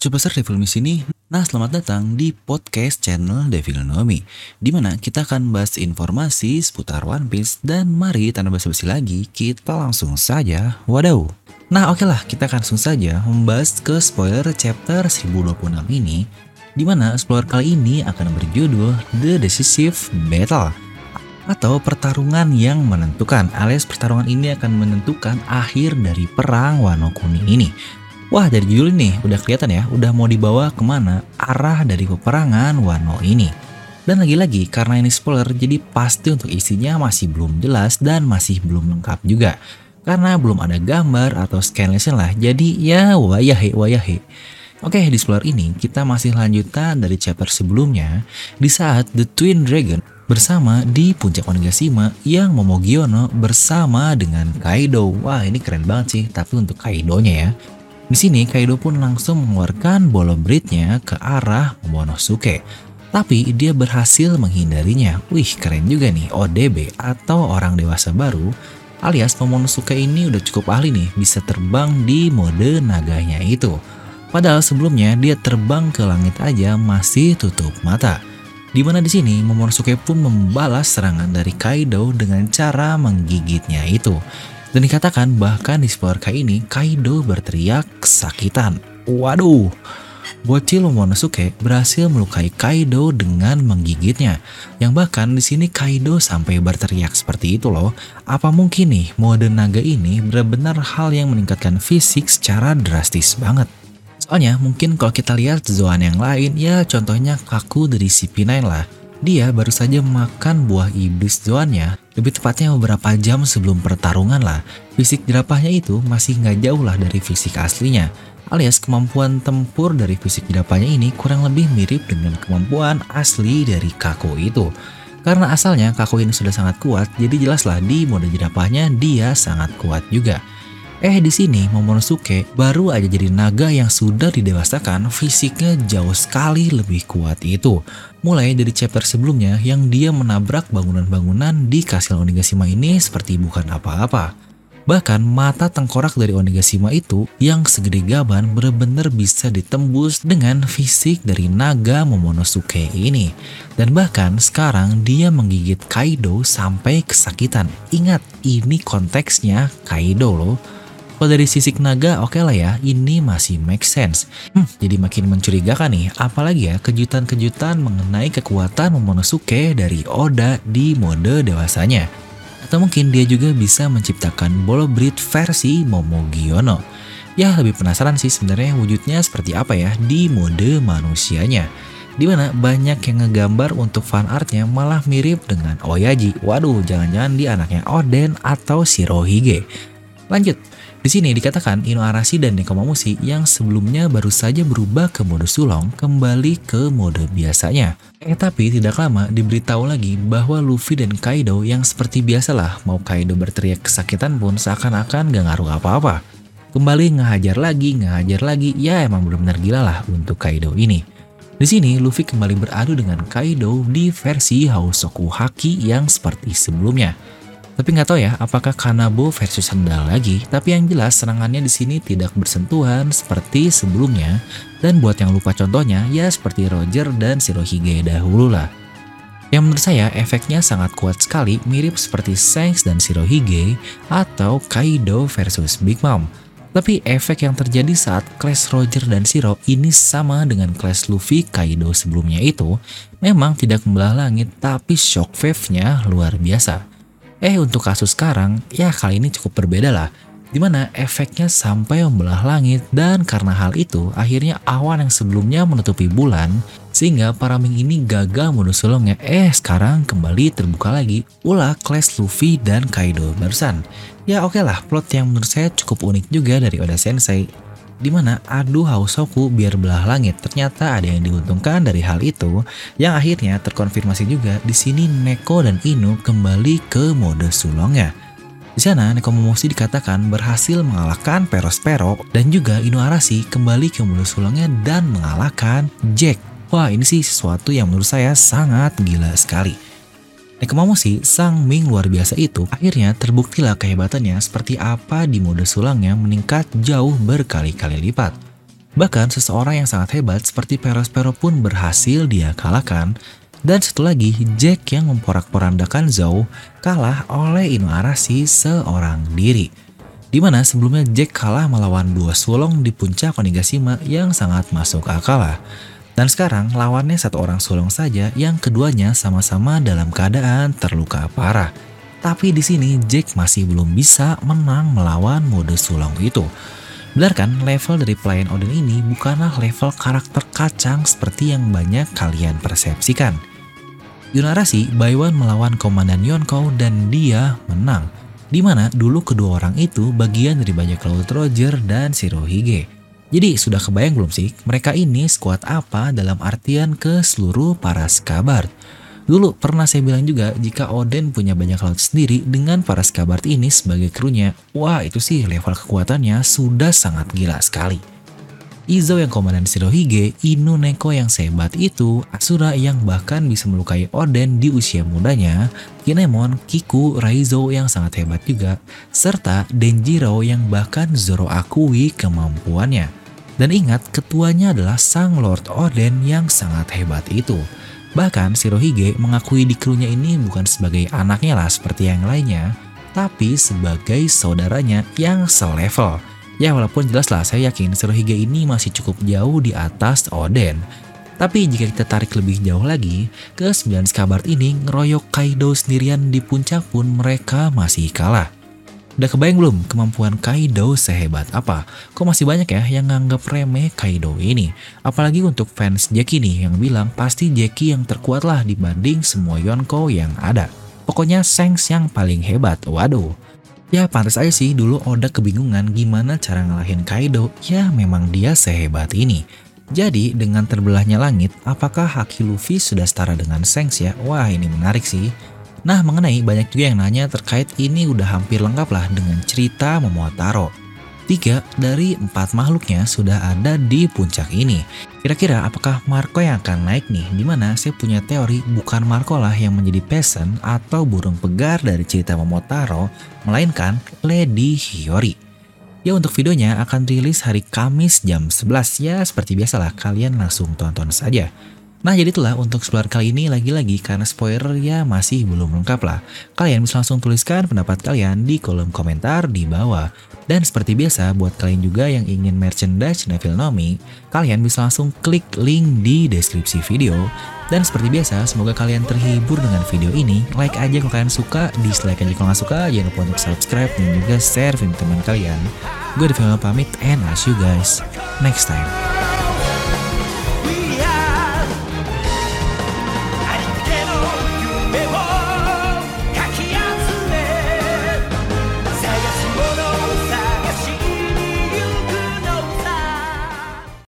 Superstar Devil di sini. Nah, selamat datang di podcast channel Devil Nomi, di mana kita akan bahas informasi seputar One Piece dan mari tanpa basa-basi lagi, kita langsung saja. Wadaw. Nah, oke lah, kita akan langsung saja membahas ke spoiler chapter 1026 ini, di mana spoiler kali ini akan berjudul The Decisive Battle atau pertarungan yang menentukan alias pertarungan ini akan menentukan akhir dari perang Wano Kuni ini Wah dari judul ini udah kelihatan ya, udah mau dibawa ke mana arah dari peperangan Wano ini. Dan lagi-lagi karena ini spoiler jadi pasti untuk isinya masih belum jelas dan masih belum lengkap juga. Karena belum ada gambar atau scan lah, jadi ya wayahe wayahe. Oke, di spoiler ini kita masih lanjutan dari chapter sebelumnya di saat The Twin Dragon bersama di puncak Onigashima yang Momogiono bersama dengan Kaido. Wah, ini keren banget sih, tapi untuk Kaidonya ya. Di sini Kaido pun langsung mengeluarkan bola britnya ke arah Momonosuke. Tapi dia berhasil menghindarinya. Wih keren juga nih ODB atau orang dewasa baru alias Momonosuke ini udah cukup ahli nih bisa terbang di mode naganya itu. Padahal sebelumnya dia terbang ke langit aja masih tutup mata. Di mana di sini Momonosuke pun membalas serangan dari Kaido dengan cara menggigitnya itu. Dan dikatakan bahkan di spoiler kali ini Kaido berteriak kesakitan. Waduh, bocil Momonosuke berhasil melukai Kaido dengan menggigitnya. Yang bahkan di sini Kaido sampai berteriak seperti itu loh. Apa mungkin nih mode naga ini benar-benar hal yang meningkatkan fisik secara drastis banget? Soalnya mungkin kalau kita lihat Zoan yang lain ya contohnya Kaku dari CP9 lah dia baru saja makan buah iblis zoannya, lebih tepatnya beberapa jam sebelum pertarungan lah. Fisik jerapahnya itu masih nggak jauh lah dari fisik aslinya. Alias kemampuan tempur dari fisik jerapahnya ini kurang lebih mirip dengan kemampuan asli dari Kako itu. Karena asalnya Kako ini sudah sangat kuat, jadi jelaslah di mode jerapahnya dia sangat kuat juga. Eh di sini Momonosuke baru aja jadi naga yang sudah didewasakan fisiknya jauh sekali lebih kuat itu. Mulai dari chapter sebelumnya yang dia menabrak bangunan-bangunan di Kastil Onigashima ini seperti bukan apa-apa. Bahkan mata tengkorak dari Onigashima itu yang segede gaban benar-benar bisa ditembus dengan fisik dari naga Momonosuke ini. Dan bahkan sekarang dia menggigit Kaido sampai kesakitan. Ingat, ini konteksnya Kaido loh kalau dari sisik naga oke okay lah ya, ini masih make sense. Hmm, jadi makin mencurigakan nih, apalagi ya kejutan-kejutan mengenai kekuatan Momonosuke dari Oda di mode dewasanya. Atau mungkin dia juga bisa menciptakan bolo breed versi Momogiono. Ya lebih penasaran sih sebenarnya wujudnya seperti apa ya di mode manusianya. Di mana banyak yang ngegambar untuk fan artnya malah mirip dengan Oyaji. Waduh, jangan-jangan di anaknya Oden atau Shirohige. Lanjut, di sini dikatakan Ino Arashi dan Nekomamushi yang sebelumnya baru saja berubah ke mode sulong kembali ke mode biasanya. Eh tapi tidak lama diberitahu lagi bahwa Luffy dan Kaido yang seperti biasalah mau Kaido berteriak kesakitan pun seakan-akan gak ngaruh apa-apa. Kembali ngehajar lagi, ngehajar lagi, ya emang benar-benar gila lah untuk Kaido ini. Di sini Luffy kembali beradu dengan Kaido di versi Hausoku Haki yang seperti sebelumnya. Tapi nggak tahu ya apakah Kanabo versus sendal lagi, tapi yang jelas serangannya di sini tidak bersentuhan seperti sebelumnya. Dan buat yang lupa contohnya, ya seperti Roger dan Shirohige dahulu lah. Yang menurut saya efeknya sangat kuat sekali mirip seperti Shanks dan Shirohige atau Kaido versus Big Mom. Tapi efek yang terjadi saat Clash Roger dan Shiro ini sama dengan Clash Luffy Kaido sebelumnya itu memang tidak membelah langit tapi shockwave-nya luar biasa. Eh untuk kasus sekarang, ya kali ini cukup berbeda lah. Di mana efeknya sampai membelah langit dan karena hal itu akhirnya awan yang sebelumnya menutupi bulan sehingga para Ming ini gagal mode sulungnya eh sekarang kembali terbuka lagi ulah Clash Luffy dan Kaido barusan. Ya oke okay lah plot yang menurut saya cukup unik juga dari Oda Sensei di mana adu Hausoku biar belah langit ternyata ada yang diuntungkan dari hal itu yang akhirnya terkonfirmasi juga di sini Neko dan Inu kembali ke mode sulongnya. Di sana Nekomomoshi dikatakan berhasil mengalahkan Perospero dan juga Inuarashi kembali ke mode sulongnya dan mengalahkan Jack. Wah ini sih sesuatu yang menurut saya sangat gila sekali. Nekomamushi, sang Ming luar biasa itu, akhirnya terbuktilah kehebatannya seperti apa di mode sulangnya meningkat jauh berkali-kali lipat. Bahkan seseorang yang sangat hebat seperti Perospero pun berhasil dia kalahkan. Dan satu lagi, Jack yang memporak-porandakan Zhou kalah oleh Inuarashi seorang diri. Di mana sebelumnya Jack kalah melawan dua sulong di puncak Onigashima yang sangat masuk akal. Dan sekarang lawannya satu orang sulong saja yang keduanya sama-sama dalam keadaan terluka parah. Tapi di sini Jack masih belum bisa menang melawan mode sulong itu. Benar kan, level dari pelayan Odin ini bukanlah level karakter kacang seperti yang banyak kalian persepsikan. Yunarasi Baiwan melawan Komandan Yonkou dan dia menang. Di mana dulu kedua orang itu bagian dari bajak laut Roger dan Shirohige. Jadi sudah kebayang belum sih mereka ini skuad apa dalam artian ke seluruh para skabard? Dulu pernah saya bilang juga jika Odin punya banyak laut sendiri dengan para skabard ini sebagai krunya, wah itu sih level kekuatannya sudah sangat gila sekali. Izo yang komandan Shirohige, Inu Neko yang sehebat itu, Asura yang bahkan bisa melukai Oden di usia mudanya, Kinemon, Kiku, Raizo yang sangat hebat juga, serta Denjiro yang bahkan Zoro akui kemampuannya. Dan ingat, ketuanya adalah sang Lord Oden yang sangat hebat itu. Bahkan Shirohige mengakui di krunya ini bukan sebagai anaknya lah seperti yang lainnya, tapi sebagai saudaranya yang selevel. Ya walaupun jelas lah saya yakin Shirohige ini masih cukup jauh di atas Oden. Tapi jika kita tarik lebih jauh lagi, ke 9 Skabard ini ngeroyok Kaido sendirian di puncak pun mereka masih kalah. Udah kebayang belum kemampuan Kaido sehebat apa? Kok masih banyak ya yang nganggap remeh Kaido ini? Apalagi untuk fans Jackie nih yang bilang pasti Jackie yang terkuat lah dibanding semua Yonko yang ada. Pokoknya Shanks yang paling hebat, waduh. Ya pantas aja sih dulu Oda kebingungan gimana cara ngalahin Kaido, ya memang dia sehebat ini. Jadi dengan terbelahnya langit, apakah Haki Luffy sudah setara dengan Shanks ya? Wah ini menarik sih. Nah mengenai banyak juga yang nanya terkait ini udah hampir lengkap lah dengan cerita Momotaro. Tiga dari empat makhluknya sudah ada di puncak ini. Kira-kira apakah Marco yang akan naik nih? Di mana saya punya teori bukan Marco lah yang menjadi peasant atau burung pegar dari cerita Momotaro, melainkan Lady Hiyori. Ya untuk videonya akan rilis hari Kamis jam 11 ya seperti biasalah kalian langsung tonton saja. Nah jadi itulah untuk spoiler kali ini lagi-lagi karena spoiler ya masih belum lengkap lah. Kalian bisa langsung tuliskan pendapat kalian di kolom komentar di bawah. Dan seperti biasa buat kalian juga yang ingin merchandise Neville Nomi, kalian bisa langsung klik link di deskripsi video. Dan seperti biasa semoga kalian terhibur dengan video ini. Like aja kalau kalian suka, dislike aja kalau nggak suka, jangan lupa untuk subscribe dan juga share video teman kalian. Gue Devil pamit and see you guys next time.